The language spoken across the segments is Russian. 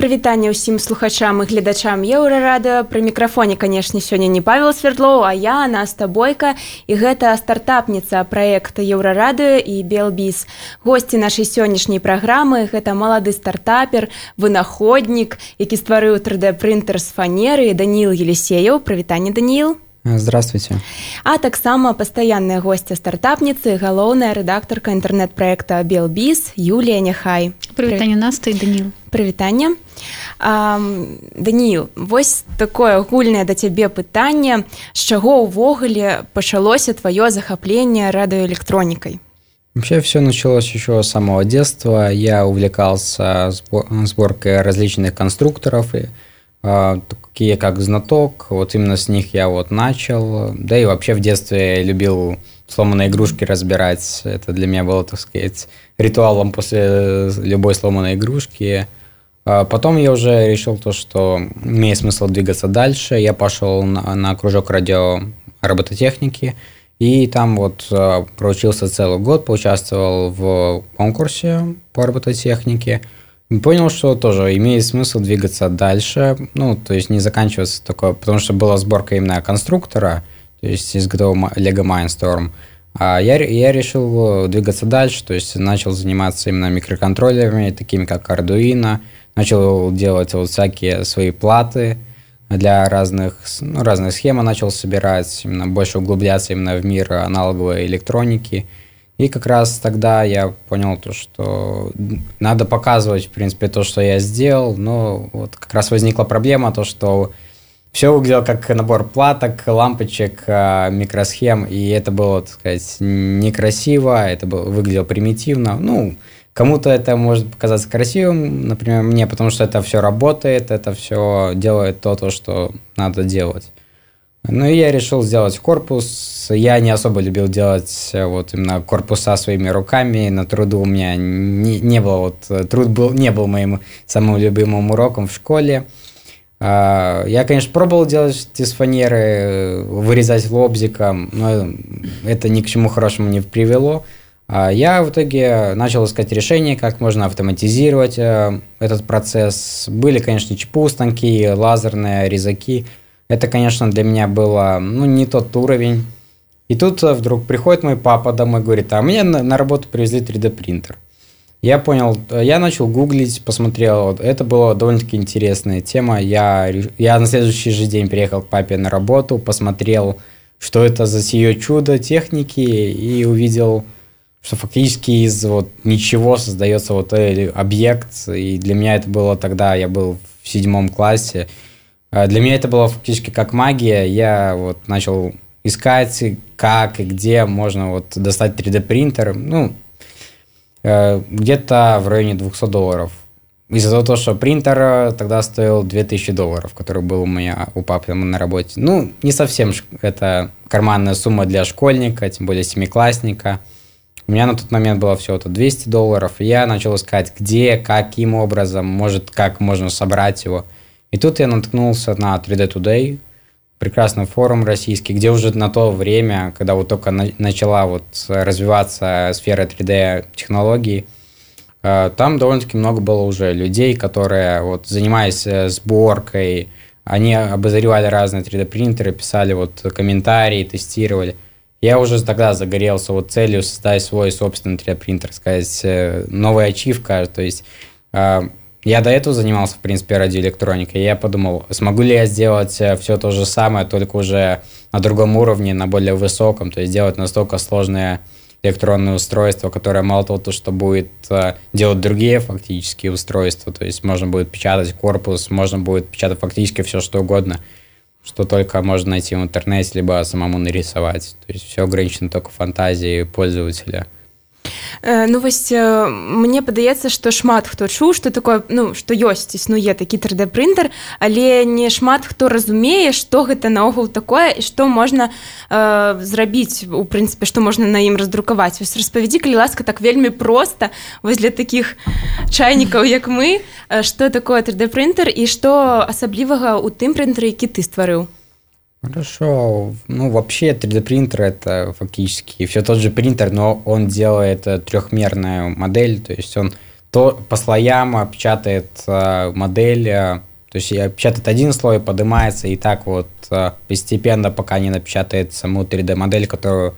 Прывітанне ўсім слухачам і гледачам еўрарада пры мікрафоне канешне сёння не павел свердлоў а я наста бойка. І гэта стартапніца праекта еўрарады і белбіс госці нашай сённяшняй праграмы гэта малады стартапер вынаходнік які стварыў 3d прынтер з фанеры даніл елисеяў прывітанне даніл здравствуйте. А таксама пастаянная госця стартапніцы галоўная рэдактарка інтэрнэт-праекта белбіс Юлія няхай. Прывітанне наста і даніл. Прывітанне. Даніл вось такое агульнае да цябе пытанне. З чаго ўвогуле пачалося тваё захапленне радыоэлектронікай Вообще все началось еще с самого детства. Я увлекался сборкой различных конструкторов, и, э, такие как знаток. Вот именно с них я вот начал. Да и вообще в детстве любил сломанные игрушки разбирать. Это для меня было, так сказать, ритуалом после любой сломанной игрушки. А потом я уже решил то, что имеет смысл двигаться дальше. Я пошел на, на кружок радио робототехники, и там вот э, проучился целый год, поучаствовал в конкурсе по робототехнике. Понял, что тоже имеет смысл двигаться дальше, ну, то есть не заканчиваться такое, потому что была сборка именно конструктора, то есть из готового Lego Mindstorm. А я, я решил двигаться дальше, то есть начал заниматься именно микроконтроллерами, такими как Arduino, начал делать вот всякие свои платы для разных, ну, разных схем, начал собирать, именно больше углубляться именно в мир аналоговой электроники. И как раз тогда я понял то, что надо показывать, в принципе, то, что я сделал, но вот как раз возникла проблема, то, что все выглядело как набор платок, лампочек, а, микросхем, и это было, так сказать, некрасиво, это было, выглядело примитивно. Ну, Кому-то это может показаться красивым, например, мне, потому что это все работает, это все делает то, то, что надо делать. Ну и я решил сделать корпус. Я не особо любил делать э, вот именно корпуса своими руками. На труду у меня не, не было вот труд был не был моим самым любимым уроком в школе. А, я, конечно, пробовал делать из фанеры, вырезать лобзиком, но это ни к чему хорошему не привело. А я в итоге начал искать решение, как можно автоматизировать э, этот процесс. Были, конечно, ЧПУ станки, лазерные резаки. Это, конечно, для меня было ну, не тот уровень. И тут э, вдруг приходит мой папа домой и говорит, а мне на, на работу привезли 3D принтер. Я понял, э, я начал гуглить, посмотрел, это была довольно-таки интересная тема. Я, я на следующий же день приехал к папе на работу, посмотрел, что это за сие чудо техники и увидел что фактически из вот ничего создается вот этот объект, и для меня это было тогда, я был в седьмом классе, для меня это было фактически как магия, я вот начал искать, как и где можно вот достать 3D принтер, ну, э, где-то в районе 200 долларов. Из-за того, что принтер тогда стоил 2000 долларов, который был у меня у папы на работе. Ну, не совсем это карманная сумма для школьника, тем более семиклассника – у меня на тот момент было всего-то 200 долларов, и я начал искать, где, каким образом, может, как можно собрать его. И тут я наткнулся на 3D Today, прекрасный форум российский, где уже на то время, когда вот только на, начала вот развиваться сфера 3D технологий, э, там довольно-таки много было уже людей, которые вот занимаясь э, сборкой, они обозревали разные 3D принтеры, писали вот комментарии, тестировали – я уже тогда загорелся вот целью создать свой собственный 3D-принтер, сказать, э, новая ачивка, то есть э, я до этого занимался, в принципе, радиоэлектроникой, и я подумал, смогу ли я сделать э, все то же самое, только уже на другом уровне, на более высоком, то есть сделать настолько сложное электронное устройство, которое мало того, то, что будет делать другие фактические устройства, то есть можно будет печатать корпус, можно будет печатать фактически все, что угодно – что только можно найти в интернете, либо самому нарисовать. То есть все ограничено только фантазией пользователя – Э, ну вось э, мне падаецца што шмат хто чуў што такое ну што ёсць існуе такі 3d прынтер але не шмат хто разумее што гэта наогул такое і што можна э, зрабіць у прынцыпе што можна на ім раздрукаваць. Вось распавядзі калі ласка так вельмі проста вось для такіх чайнікаў як мы што такое 3d прынтер і што асаблівага ў тым прынтары які ты стварыў Хорошо. Ну, вообще 3D принтер это фактически все тот же принтер, но он делает трехмерную модель, то есть он то по слоям печатает модель, то есть печатает один слой, поднимается, и так вот постепенно, пока не напечатает саму 3D-модель, которую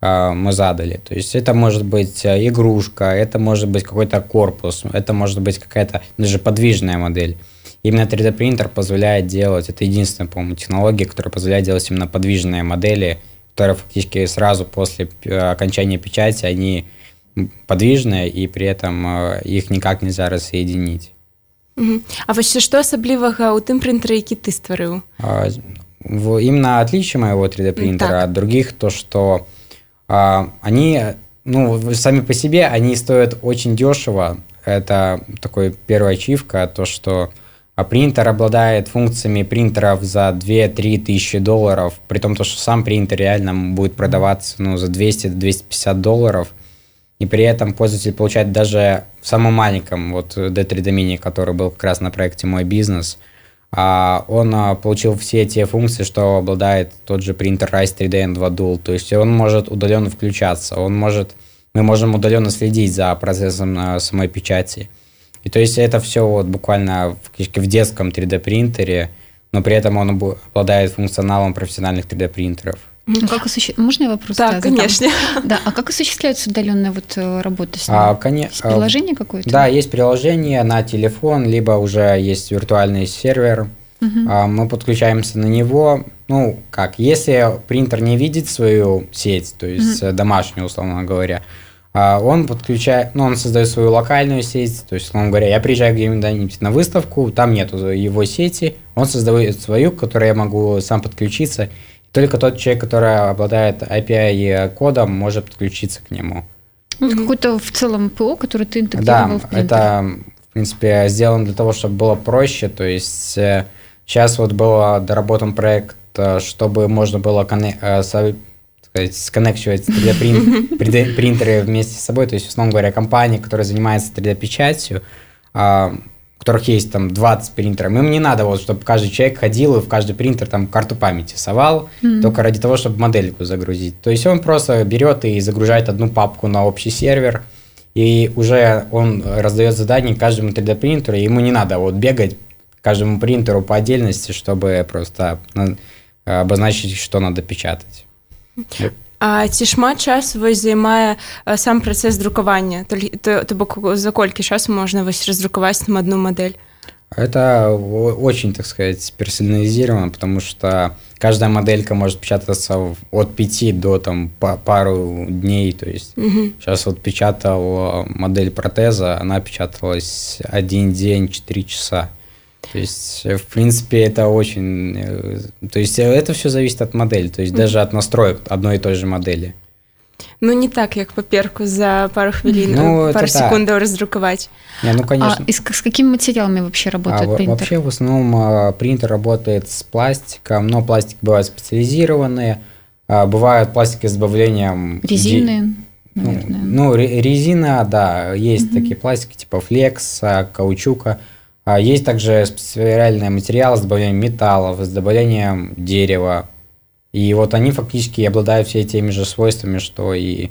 мы задали. То есть это может быть игрушка, это может быть какой-то корпус, это может быть какая-то даже подвижная модель. Именно 3D принтер позволяет делать, это единственная, по-моему, технология, которая позволяет делать именно подвижные модели, которые фактически сразу после окончания печати, они подвижные, и при этом э, их никак нельзя рассоединить. А вообще что особливого у тым принтера, які ты стварыў? Именно отличие моего 3D принтера так. от других, то что а, они, ну, сами по себе, они стоят очень дешево. Это такой первая ачивка, то что а принтер обладает функциями принтеров за 2-3 тысячи долларов, при том, что сам принтер реально будет продаваться ну, за 200-250 долларов, и при этом пользователь получает даже в самом маленьком, вот D3D Mini, который был как раз на проекте «Мой бизнес», а он а, получил все те функции, что обладает тот же принтер Rise 3D N2 Dual, то есть он может удаленно включаться, он может, мы можем удаленно следить за процессом а, самой печати, и то есть это все вот буквально в, в детском 3D принтере, но при этом он обладает функционалом профессиональных 3D принтеров. А как осуществ... Можно я вопрос? Да, конечно. Да, а как осуществляется удаленная вот э, работа с ним? А, коне... Есть приложение какое-то? Да, есть приложение на телефон, либо уже есть виртуальный сервер. Угу. Мы подключаемся на него. Ну, как, если принтер не видит свою сеть, то есть угу. домашнюю, условно говоря, а он подключает, ну, он создает свою локальную сеть, то есть, условно говоря, я приезжаю где-нибудь на выставку, там нету его сети, он создает свою, к которой я могу сам подключиться, только тот человек, который обладает API-кодом, может подключиться к нему. Ну, какой-то в целом ПО, который ты интегрировал да, в это, в принципе, сделано для того, чтобы было проще, то есть сейчас вот был доработан проект, э, чтобы можно было э, сказать, сконнекчивать 3D принтеры вместе с собой. То есть, условно говоря, компания, которая занимается 3D-печатью, а, у которых есть там 20 принтеров, им не надо, вот, чтобы каждый человек ходил и в каждый принтер там карту памяти совал, mm-hmm. только ради того, чтобы модельку загрузить. То есть он просто берет и загружает одну папку на общий сервер, и уже он раздает задание каждому 3D принтеру, и ему не надо вот бегать каждому принтеру по отдельности, чтобы просто обозначить, что надо печатать. А ці шмат часу вось займае сам працэс друкавання то, бок за колькі часу можна вось раздрукаваць там одну модель это очень, так сказать, персонализировано, потому что каждая моделька может печататься от 5 до там, пару дней. То есть угу. сейчас вот печатал модель протеза, она печаталась один день, 4 часа. То есть, э, в принципе, это очень... Э, то есть, э, это все зависит от модели, то есть, даже от настроек одной и той же модели. Ну, не так, как паперку за пару хвилин, ну, пару секунд да. раздрукаваць. Не, ну, конечно. А с, с какими материалами вообще работает а, принтер? Вообще, в основном, а, принтер работает с пластиком, но пластик бывают специализированные, а, бывают пластики с добавлением... Резины, ну, наверное. Ну, резина, да, есть угу. такие пластики, типа флекса, каучука, а есть также специальные материалы с добавлением металлов, с добавлением дерева. И вот они фактически обладают все теми же свойствами, что и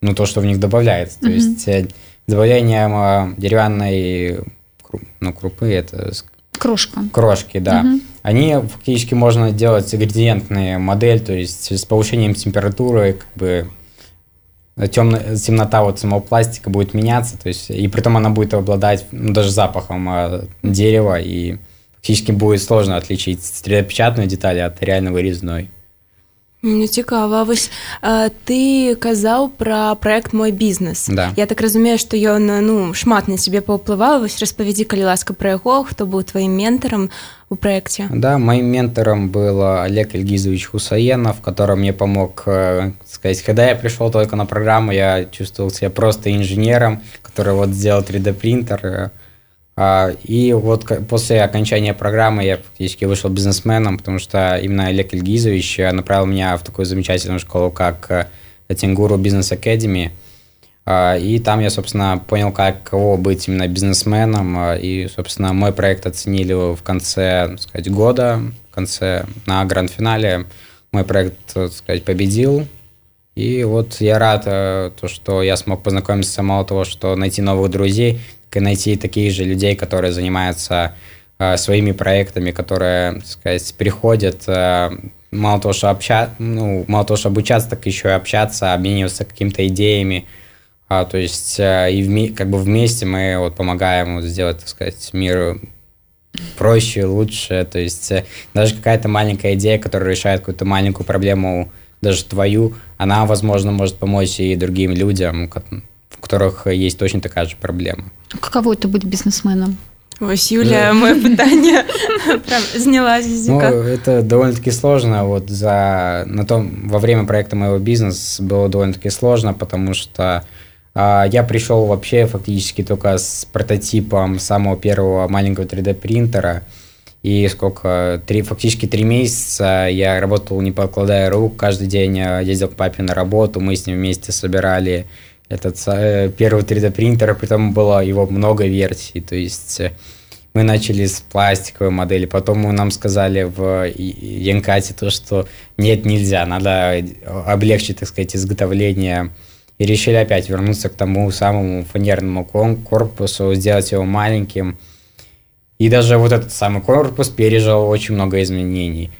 ну, то, что в них добавляется. То mm-hmm. есть э, добавлением э, деревянной ну, крупы, это Крошка. Крошки, да. Угу. Они фактически можно делать градиентные модель, то есть с повышением температуры, как бы темно, темнота вот самого пластика будет меняться, то есть, и при том она будет обладать ну, даже запахом э, дерева, и фактически будет сложно отличить 3D-печатную деталь от реально вырезной. Ну, цікава. Вось а, ты казаў пра проект мой бізнес да. я так разумею што ён ну шмат на сябе паўплываў вось распавядзі калі ласка пра яго хто быў тваім ментарам у проекте да моим ментором был олег ильгизович хусаенов который мне помог сказать когда я пришел только на программу я чувствовал себя просто инженером который вот сделал 3d принтер а, и вот после окончания программы я фактически вышел бизнесменом, потому что именно Олег Ильгизович направил меня в такую замечательную школу, как Тингуру Бизнес Академи. И там я, собственно, понял, как кого быть именно бизнесменом. А, и, собственно, мой проект оценили в конце, так сказать, года, в конце, на гранд-финале. Мой проект, так сказать, победил. И вот я рад, э, то, что я смог познакомиться мало того, что найти новых друзей, так и найти таких же людей, которые занимаются э, своими проектами, которые, так сказать, приходят э, мало того, что обща... ну, мало того, что обучаться, так еще и общаться, обмениваться какими-то идеями. А, то есть э, и вме... как бы вместе мы вот помогаем вот сделать, так сказать, мир проще, лучше. То есть э, даже какая-то маленькая идея, которая решает какую-то маленькую проблему, даже твою, она, возможно, может помочь и другим людям, у которых есть точно такая же проблема. Каково это быть бизнесменом? Ось Юля, моє питання прям зняла з языка. Ну, это довольно-таки сложно. Вот за на том во время проекта моего бизнеса было довольно-таки сложно, потому что а, я пришел вообще фактически только с прототипом самого первого маленького 3D принтера. И сколько, три, фактически три месяца я работал, не покладая рук, каждый день ездил к папе на работу, мы с ним вместе собирали этот э, первый 3D принтер, притом было его много версий, то есть э, мы начали с пластиковой модели, потом нам сказали в Янкате то, что нет, нельзя, надо облегчить, так сказать, изготовление и решили опять вернуться к тому самому фанерному корпусу, сделать его маленьким. И даже вот этот самый корпус пережил очень много изменений.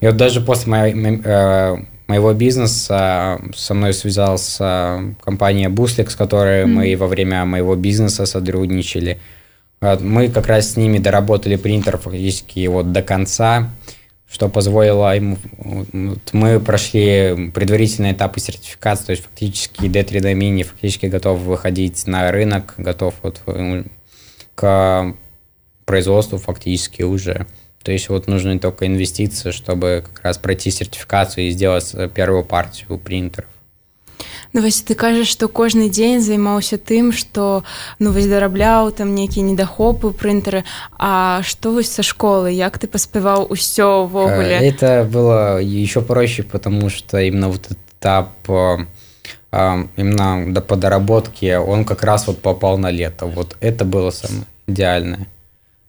И вот даже после моей, э, моего бизнеса со мной связалась компания Буслик, с которой mm-hmm. мы во время моего бизнеса сотрудничали. Мы как раз с ними доработали принтер фактически вот до конца, что позволило им... Мы прошли предварительные этапы сертификации, то есть фактически D3D Mini фактически готов выходить на рынок, готов вот к производству фактически уже. То есть вот нужны только инвестиции, чтобы как раз пройти сертификацию и сделать первую партию принтеров. Ну, вось ты кажаш што кожны дзень займаўся тым што ну вось дарабляў там нейкія недахопы прынтары А што вось са школы як ты паспяваў усё ўвогуле э, это было еще проще потому что именно вот этап именно до по доработке он как раз вот попал на лето вот это было самое идеальное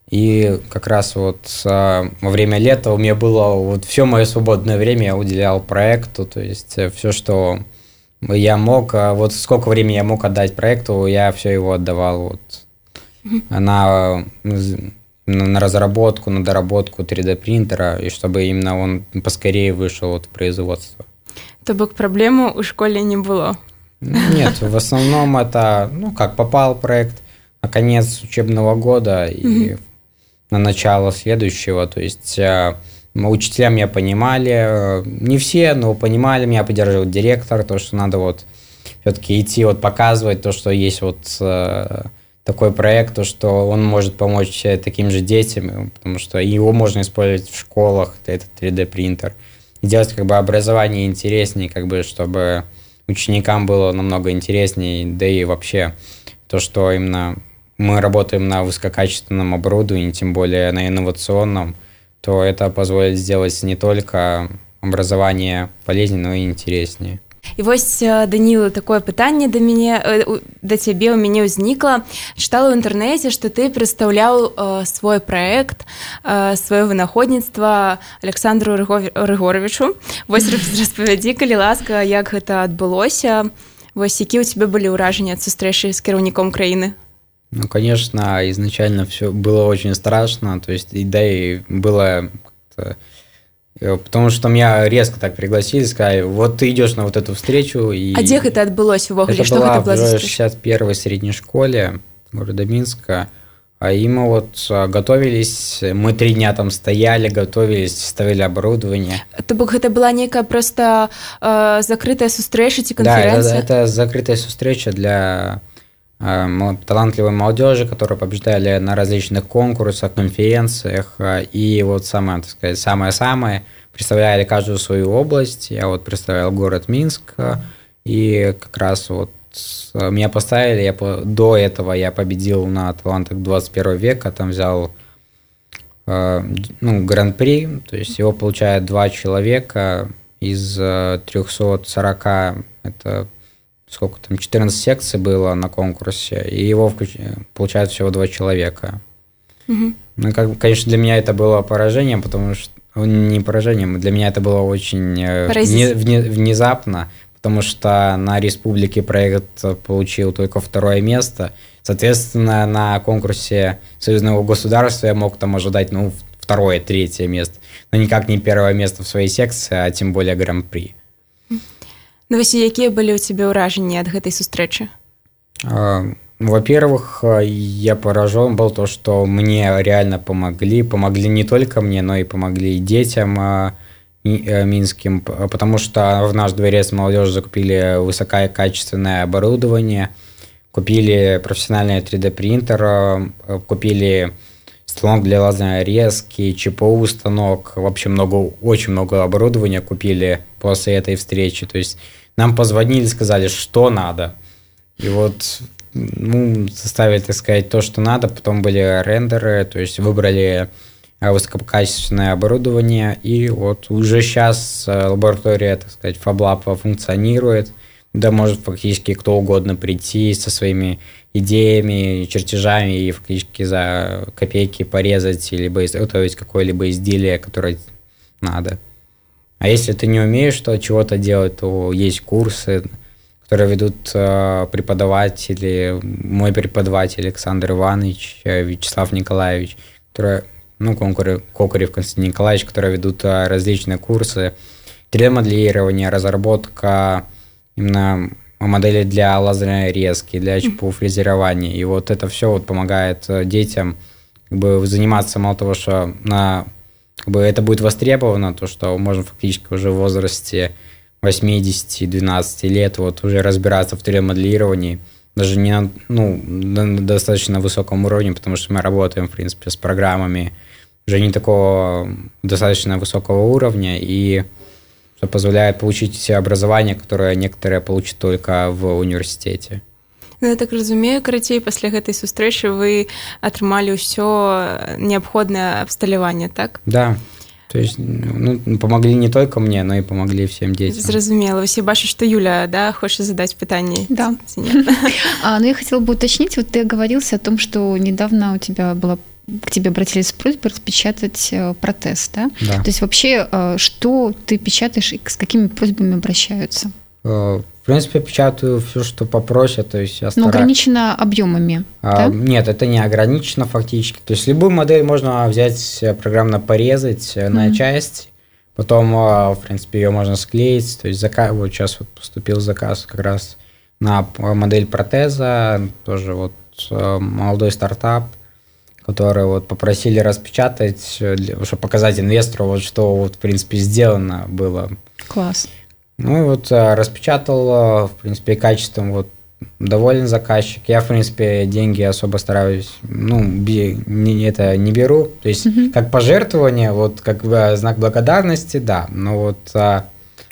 и как раз вот во время лета у меня было вот все мое свободное время я уделял проекту, то есть э, все, что я мог, а вот сколько времени я мог отдать проекту, я все его отдавал вот на, на разработку, на доработку 3D принтера, и чтобы именно он поскорее вышел вот в производство. То бок проблему у школе не было? Нет, в основном это, ну, как попал проект на конец учебного года, и на начало следующего. То есть э, учителя меня понимали, э, не все, но понимали, меня поддерживал директор, то, что надо вот все-таки идти, вот показывать то, что есть вот э, такой проект, то, что он может помочь таким же детям, потому что его можно использовать в школах, этот 3D принтер, и делать как бы образование интереснее, как бы, чтобы ученикам было намного интереснее, да и вообще то, что именно мы работаем на высококачественном оборудовании, тем более на инновационном, то это позволит сделать не только образование полезнее, но и интереснее. І вось Даніла такое пытанне да мяне да цябе ў мяне ўзнікла чытала ў інтэрнэце што ты прадстаўляў э, свой праект э, сваё вынаходніцтва александру рыгоровичу. Вось распавядзі калі ласка як гэта адбылося вось які ў цябе былі ўражанні ад сустрэчы з кіраўніком краіны Ну, конечно, изначально все было очень страшно, то есть, и, да, и было э, Потому что меня резко так пригласили, сказали, вот ты идешь на вот эту встречу. И... А где это отбылось в Это что была в 61-й средней школе города Минска. А и мы вот а, готовились, мы три дня там стояли, готовились, ставили оборудование. То бок это была некая просто э, закрытая встреча, конференция? Да, это, это закрытая встреча для Э, талантливой молодежи, которые побеждали на различных конкурсах, конференциях, э, и вот самое, так сказать, самое-самое, представляли каждую свою область. Я вот представлял город Минск, э, и как раз вот меня поставили, я до этого я победил на талантах 21 века, там взял ну, гран-при, то есть его получают два человека из 340, это сколько там, 14 секций было на конкурсе, и его включ... получают всего два человека. Угу. Ну, как, конечно, для меня это было поражением, потому что ну, не поражением, для меня это было очень э, вне, вне, внезапно, потому что на республике проект получил только второе место. Соответственно, на конкурсе союзного государства я мог там ожидать, ну, второе, третье место, но никак не первое место в своей секции, а тем более гран-при. Ну, вось якія былі ў цябе ўражанні ад гэтай сустрэчы? А, во-первых, я поражен был то, что мне реально помогли. Помогли не только мне, но и помогли и детям а, э, минским, потому что в наш дворец молодежи закупили высококачественное оборудование, купили профессиональный 3D-принтер, а, купили станок для лазерной резки, ЧПУ станок, вообще много, очень много оборудования купили после этой встречи. То есть нам позвонили, сказали, что надо. И вот ну, составили, так сказать, то, что надо. Потом были рендеры, то есть выбрали э, высококачественное оборудование. И вот уже сейчас э, лаборатория, так сказать, FabLab функционирует. Да может фактически кто угодно прийти со своими идеями, чертежами и фактически за копейки порезать либо изготовить какое-либо изделие, которое надо. А если ты не умеешь что чего-то делать, то есть курсы, которые ведут э, преподаватели, мой преподаватель Александр Иванович, э, Вячеслав Николаевич, которые, ну, Кокарев, Кокарев Константин Николаевич, которые ведут э, различные курсы 3D-моделирования, разработка именно модели для лазерной резки, для ЧПУ фрезерования. И вот это все вот помогает э, детям как бы, заниматься мало того, что на, как бы, это будет востребовано, то, что можно фактически уже в возрасте 80-12 лет вот уже разбираться в 3D-моделировании, даже не на, ну, на достаточно высоком уровне, потому что мы работаем, в принципе, с программами уже не такого достаточно высокого уровня, и что позволяет получить образование, которое некоторые получат только в университете. Ну, я так разумею, карацей, пасля гэтай сустрэчы вы атрымалі ўсё неабходнае абсталяванне, так? Да. То есть ну, помогли не только мне, но и помогли всем детям. Зразумела. Все бачу, что Юля, да, хочешь задать питание? Да. а, ну, я хотела бы уточнить, вот ты оговорился о том, что недавно у тебя была к тебе обратились с просьбой распечатать э, протез, да? Да. То есть вообще, э, что ты печатаешь и с какими просьбами обращаются? Э, в принципе, печатаю все, что попросят. То есть я стараюсь... Но ограничено объемами, а, да? Нет, это не ограничено фактически. То есть любую модель можно взять, программно порезать mm-hmm. на части, потом, в принципе, ее можно склеить. То есть заказ, вот сейчас вот поступил заказ как раз на модель протеза, тоже вот молодой стартап – которые вот попросили распечатать, э, чтобы показать инвестору, вот что вот в принципе сделано было. Класс. Ну и вот э, распечатал, э, в принципе, качеством вот доволен заказчик. Я, в принципе, деньги особо стараюсь, ну, не, это не беру. То есть, угу. как пожертвование, вот как бы знак благодарности, да. Но вот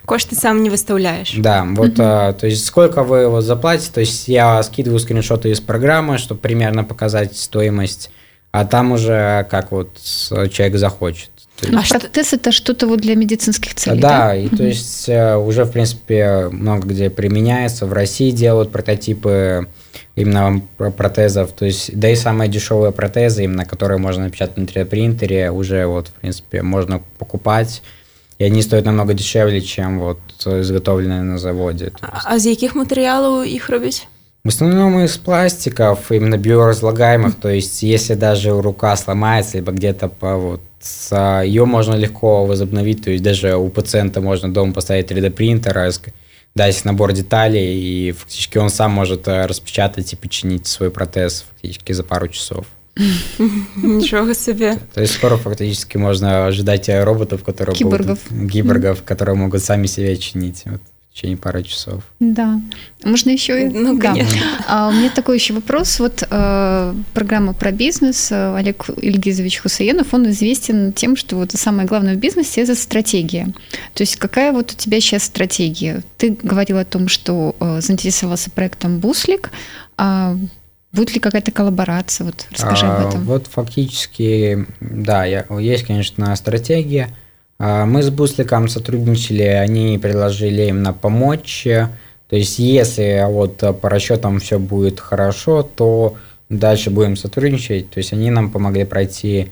Кош ты сам не выставляешь. Да, вот, угу. а, то есть сколько вы вот заплатите, то есть я скидываю скриншоты из программы, чтобы примерно показать стоимость а там уже как вот человек захочет. Есть... А протез это что-то вот для медицинских целей, да? Да, и то есть э, уже, в принципе, много где применяется. В России делают прототипы именно протезов, то есть, да и самые дешевые протезы, именно которые можно напечатать на 3D-принтере, уже вот, в принципе, можно покупать. И они стоят намного дешевле, чем вот изготовленные на заводе. А, а из каких материалов их робить? В основном из пластиков, именно биоразлагаемых, то есть если даже рука сломается, либо где-то по вот ее можно легко возобновить, то есть даже у пациента можно дома поставить 3D принтер, дать набор деталей, и фактически он сам может э, распечатать и починить свой протез фактически за пару часов. Ничего себе. То есть скоро фактически можно ожидать роботов, которые Киборгов. будут... Гиборгов, которые могут сами себя чинить. Вот в течение пары часов. Да. Можно еще? Ну, да. А у меня такой еще вопрос. Вот э, программа про бизнес. Э, Олег Ильгизович Хусаенов, он известен тем, что вот самое главное в бизнесе – это стратегия. То есть какая вот у тебя сейчас стратегия? Ты говорил о том, что э, заинтересовался проектом «Буслик». А Будет ли какая-то коллаборация? Вот расскажи а, об этом. Вот фактически, да, я, есть, конечно, стратегия – мы с Бусликом сотрудничали, они предложили именно помочь. То есть, если вот по расчетам все будет хорошо, то дальше будем сотрудничать. То есть, они нам помогли пройти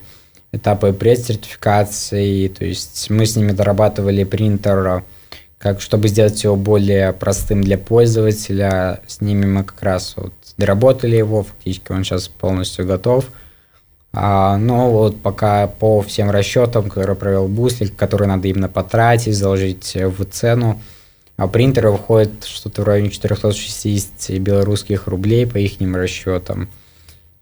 этапы предсертификации. То есть, мы с ними дорабатывали принтер, как, чтобы сделать его более простым для пользователя, с ними мы как раз вот доработали его, фактически он сейчас полностью готов. А, но вот пока по всем расчетам, которые провел Буслик, которые надо именно потратить, заложить в цену, а принтеры выходит что-то в районе 460 белорусских рублей по их расчетам.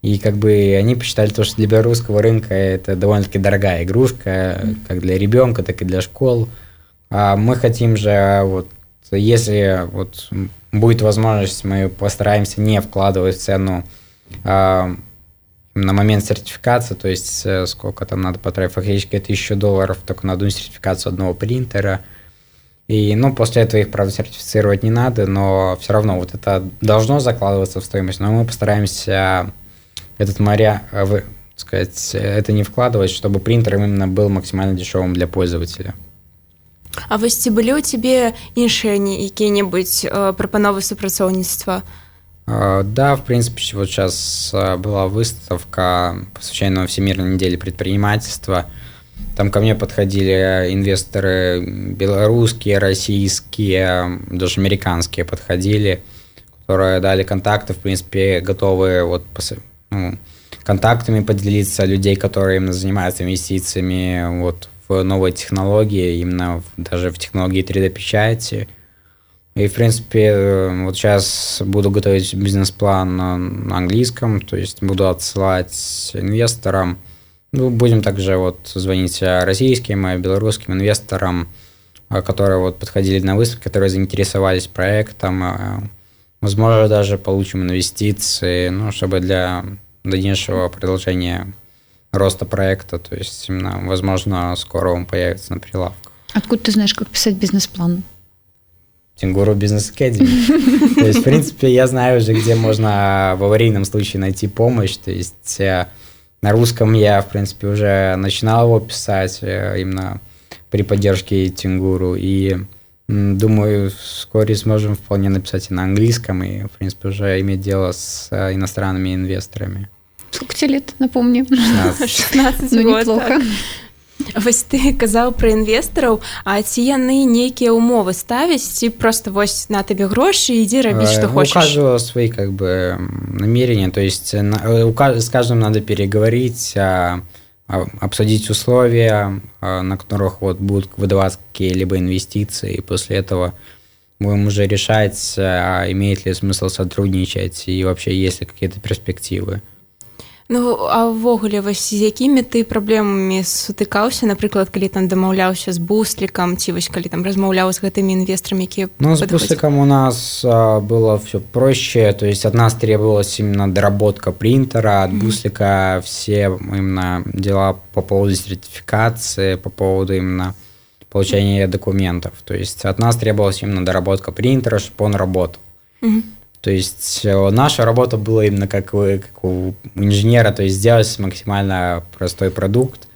И как бы они посчитали то, что для белорусского рынка это довольно-таки дорогая игрушка, как для ребенка, так и для школ. А мы хотим же, вот, если вот будет возможность, мы постараемся не вкладывать в цену а, на момент сертификации, то есть э, сколько там надо потратить, фактически это еще долларов только на одну сертификацию одного принтера. И, ну, после этого их, правда, сертифицировать не надо, но все равно вот это должно закладываться в стоимость. Но мы постараемся этот моря, э, вы, сказать, это не вкладывать, чтобы принтер именно был максимально дешевым для пользователя. А вось ці былі ў цябе іншыя якія-небудзь э, прапановы супрацоўніцтва да, в принципе, вот сейчас э, была выставка, посвященная Всемирной неделе предпринимательства. Там ко мне подходили инвесторы белорусские, российские, даже американские подходили, которые дали контакты, в принципе, готовы вот ну, контактами поделиться людей, которые именно занимаются инвестициями вот в новые технологии, именно в, даже в технологии 3D-печати. И, в принципе, э, вот сейчас буду готовить бизнес-план на английском, то есть буду отсылать инвесторам. Ну, будем также вот звонить российским и белорусским инвесторам, э, которые вот подходили на выставку, которые заинтересовались проектом. Э, возможно, даже получим инвестиции, ну, чтобы для дальнейшего продолжения роста проекта, то есть именно, возможно, скоро он появится на прилавках. Откуда ты знаешь, как писать бизнес-план? Тингуру Бизнес Academy. То есть, в принципе, я знаю уже, где можно в аварийном случае найти помощь. То есть, э, на русском я, в принципе, уже начинал его писать э, именно при поддержке Тингуру. И думаю, вскоре сможем вполне написать и на английском, и, в принципе, уже иметь дело с э, иностранными инвесторами. Сколько тебе лет, напомню? 16. 16 ну, неплохо. Вось ты казаў пра інвестараў А ці яны нейкія умовы ставяць ці просто вось на табе грошы ідзі рабіць что хочешь у каждого свои как бы намерения то есть с каждым надо переговорить обсудить условия на которых вот будут выдаваться какие-либо инвестиции и после этого будем уже решать имеет ли смысл сотрудничать и вообще есть ли какие-то перспективы Ну а ўвогуле вось з якімі ты праблемамі сутыкаўся напрыклад калі там дамаўляўся з буслікам ці вось калі там размаўляў з гэтымі інвесторами якія ну с бусликом у нас а, было все проще то есть от нас требовалась именно доработка принтера от mm-hmm. буслика все именно дела по поводу сертификации по поводу именно получения документов то есть от нас требовалась именно доработка принтера чтобы он работал mm-hmm. То есть э, наша работа была именно как, у, как у инженера, то есть сделать максимально простой продукт,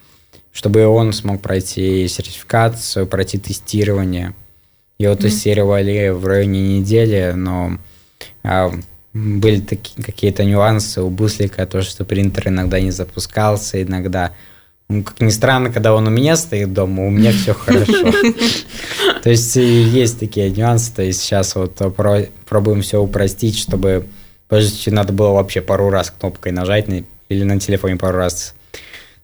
чтобы он смог пройти сертификацию, пройти тестирование. Его mm-hmm. тестировали в районе недели, но а, были такие какие-то нюансы у Буслика, то, что принтер иногда не запускался, иногда ну, как ни странно, когда он у меня стоит дома, у меня все хорошо. То есть есть такие нюансы, то есть сейчас вот пробуем все упростить, чтобы прежде надо было вообще пару раз кнопкой нажать или на телефоне пару раз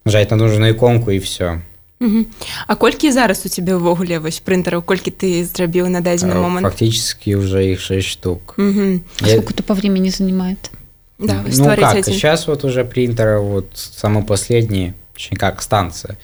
нажать на нужную иконку и все. А колькі зараз у тебе ўвогуле вось прынтараў колькі ты зрабіў на дадзены момант фактически уже их 6 штук угу. Я... сколько то по времени занимает да, ну как один. сейчас вот уже принтер вот самый последний точнее как станция,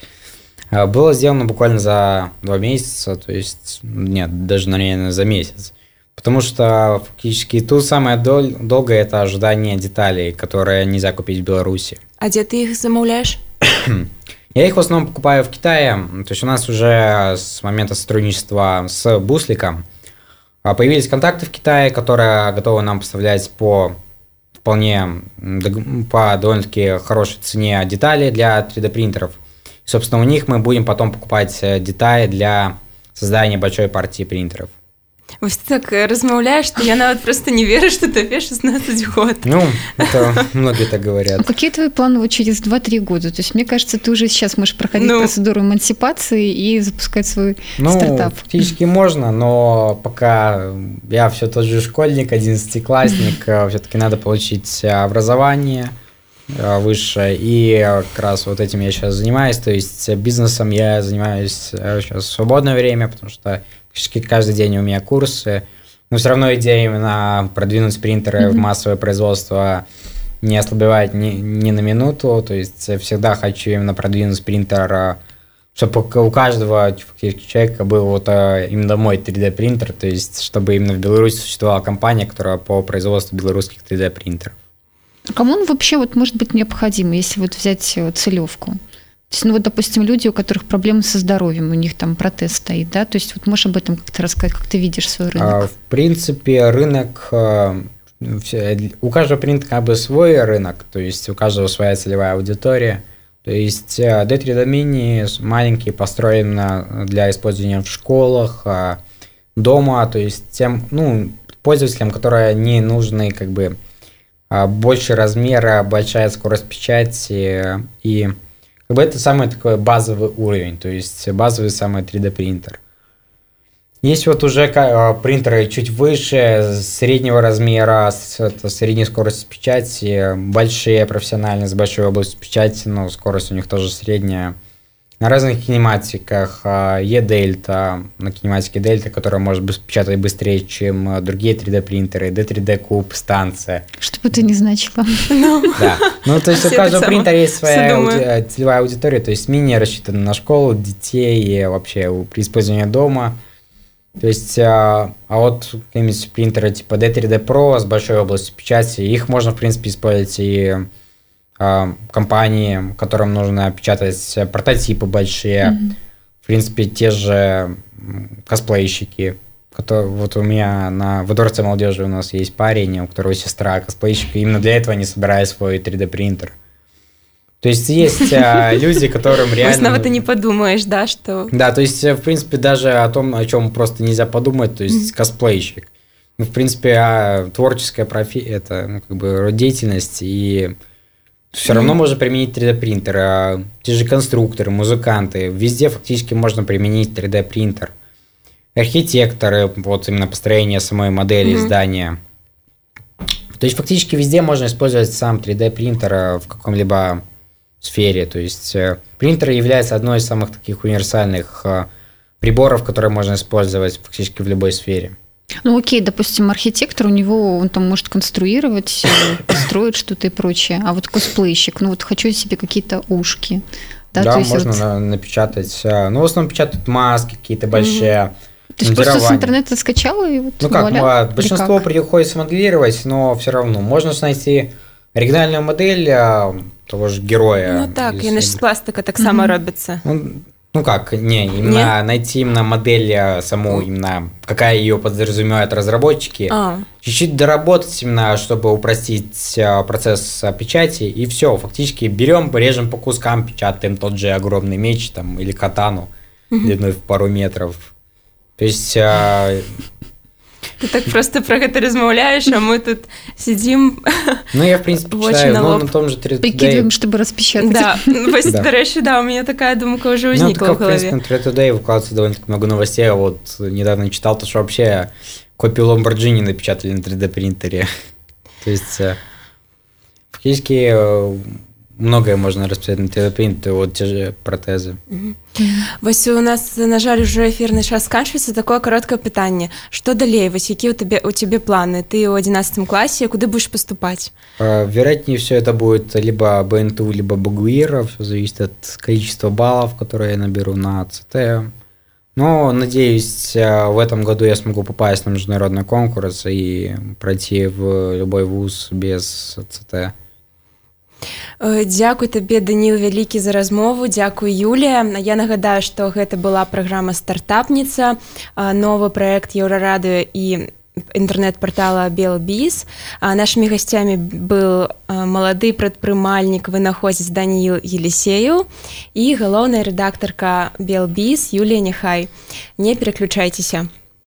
а, было сделано буквально за два месяца, то есть, нет, даже, наверное, за месяц. Потому что фактически тут самое дол- долгое это ожидание деталей, которые нельзя купить в Беларуси. А где ты их замовляешь? Я их в основном покупаю в Китае. То есть у нас уже с момента сотрудничества с Бусликом а, появились контакты в Китае, которые готовы нам поставлять по вполне по довольно-таки хорошей цене детали для 3D принтеров. Собственно, у них мы будем потом покупать э, детали для создания большой партии принтеров. Вось так размаўляешь что я нават просто не верю что тебе 16 год Ну, это многие так говорят. А какие твои планы вот через 2-3 года? То есть, мне кажется, ты уже сейчас можешь проходить Ну. процедуру эмансипации и запускать свой Ну, стартап. фактически можно, но пока я все тот же школьник, одиннадцатиклассник, все-таки надо получить э, образование э, высшее, и э, как раз вот этим я сейчас занимаюсь, то есть э, бизнесом я занимаюсь э, сейчас в свободное время, потому что практически каждый день у меня курсы, но все равно идея именно продвинуть принтеры в Мгм. массовое производство не ослабевает ни, ни на минуту, то есть всегда хочу именно продвинуть принтер э, чтобы у каждого человека был вот э, именно мой 3D принтер, то есть чтобы именно в Беларуси существовала компания, которая по производству белорусских 3D принтеров. А Кому он вообще вот может быть необходим, если вот взять э, целевку? То есть, ну вот, допустим, люди, у которых проблемы со здоровьем, у них там протез стоит, да? То есть, вот можешь об этом как-то рассказать, как ты видишь свой А, рынок? В принципе, рынок э, все- у каждого принтера как бы свой рынок, то есть у каждого своя целевая аудитория. То есть э, D3D Mini с- маленький построен на- для использования в школах, э, дома, то есть тем, ну, пользователям, которые не нужны как бы а, больше размера, большая скорость печати э, и как бы это самый такой базовый уровень, то есть базовый самый 3D принтер. Есть вот уже э, принтеры чуть выше, среднего размера, с средней скоростью печати, большие профессиональные с большой областью печати, но скорость у них тоже средняя. На разных кинематиках а, E-Delta, на кинематике Delta, которая может печатать быстрее, чем э, другие 3D принтеры, D3D Куб, станция. Что бы это ни значило. Да. Ну, то есть у каждого принтера есть своя э, целевая аудитория, то есть мини рассчитана на школу, детей и вообще у- при использовании дома. То есть, а, а вот какие-нибудь принтеры типа D3D Pro с большой областью печати, их можно, в принципе, использовать и а, компании, которым нужно печатать прототипы большие. Мгм. В принципе, те же косплейщики. которые- вот у меня на в Дворце молодежи у нас есть парень, у которого сестра косплейщик, и именно для этого они собирают свой 3D принтер. То есть есть а, люди, которым реально... нават ты не подумаешь да что Да, то есть, э, в принципе, даже о том, о чем просто нельзя подумать, то есть косплейщик. Ну, в принципе, а, творческая профи... это ну, как бы род деятельности, и все равно можно применить 3D принтер. А те же конструкторы, музыканты, везде фактически можно применить 3D принтер. Архитекторы, вот именно построение самой модели Мгм. здания. То есть фактически везде можно использовать сам 3D принтер э, в каком-либо сфере. То есть э, принтер является одной из самых таких универсальных э, приборов, которые можно использовать фактически в любой сфере. Ну окей, допустим, архитектор, у него он там может конструировать, э, строить что-то и прочее. А вот косплейщик, ну вот хочу себе какие-то ушки. Да, Да, можно вот- на- напечатать. э, Ну, в основном печатают маски какие-то большие. то есть просто с интернета скачала и вот Ну как, вуаля? а, Или большинство как? приходится моделировать, но все равно можно найти оригинальную модель а, того же героя. Ну так ж з пластыка таксама Мгм. робяцца Ну, как, не, именно найти именно модель а, саму, именно какая ее подразумевают разработчики. А, Чуть-чуть доработать именно, чтобы упростить а, процесс а, печати, и все, фактически берем, режем по кускам, печатаем тот же огромный меч там или катану длиной в пару метров. То есть ты так просто про гэта размаўляеш а мы тут сидзім Ну, я, в принципе, Вочи читаю, на ну, лоб. на том же 3D. Прикидываем, чтобы распечатать. да вось Да. дарэчы да у меня такая думка уже Ну, ўзнікла так, в в принципе, голове на 3D выкладывается довольно много новостей. Я вот недавно читал, то, что вообще копию Lamborghini напечатали на 3D принтере. То есть, э, фактически, э, многое можно распечатать на 3D принтере, вот те же протезы. Вось у нас на жаль уже эфірны час сканчваецца такое кароткае пытанне што далей вось які у тебе у тебе планы ты ў 11 класе куды будешь поступаць Э, Вероятнее все это будет либо БНТУ, либо Багуира. Все зависит от количества баллов, которые я наберу на ЦТ. Но, надеюсь, э, в этом году я смогу попасть на международный конкурс и пройти в любой вуз без ЦТ. Э, Дзякуй табе Даніл вялікі за размову. Дзякуй Юлія. Я нагадаю што гэта была праграма стартапніца новы праект еўрарадыё і інтэрнэт-партала белбіз нашымі гасцямі был а, малады прадпрымальнік вынаходзіць Даніл елісею і галоўная рэдактарка белбіз Юлія няхай. Не пераключайцеся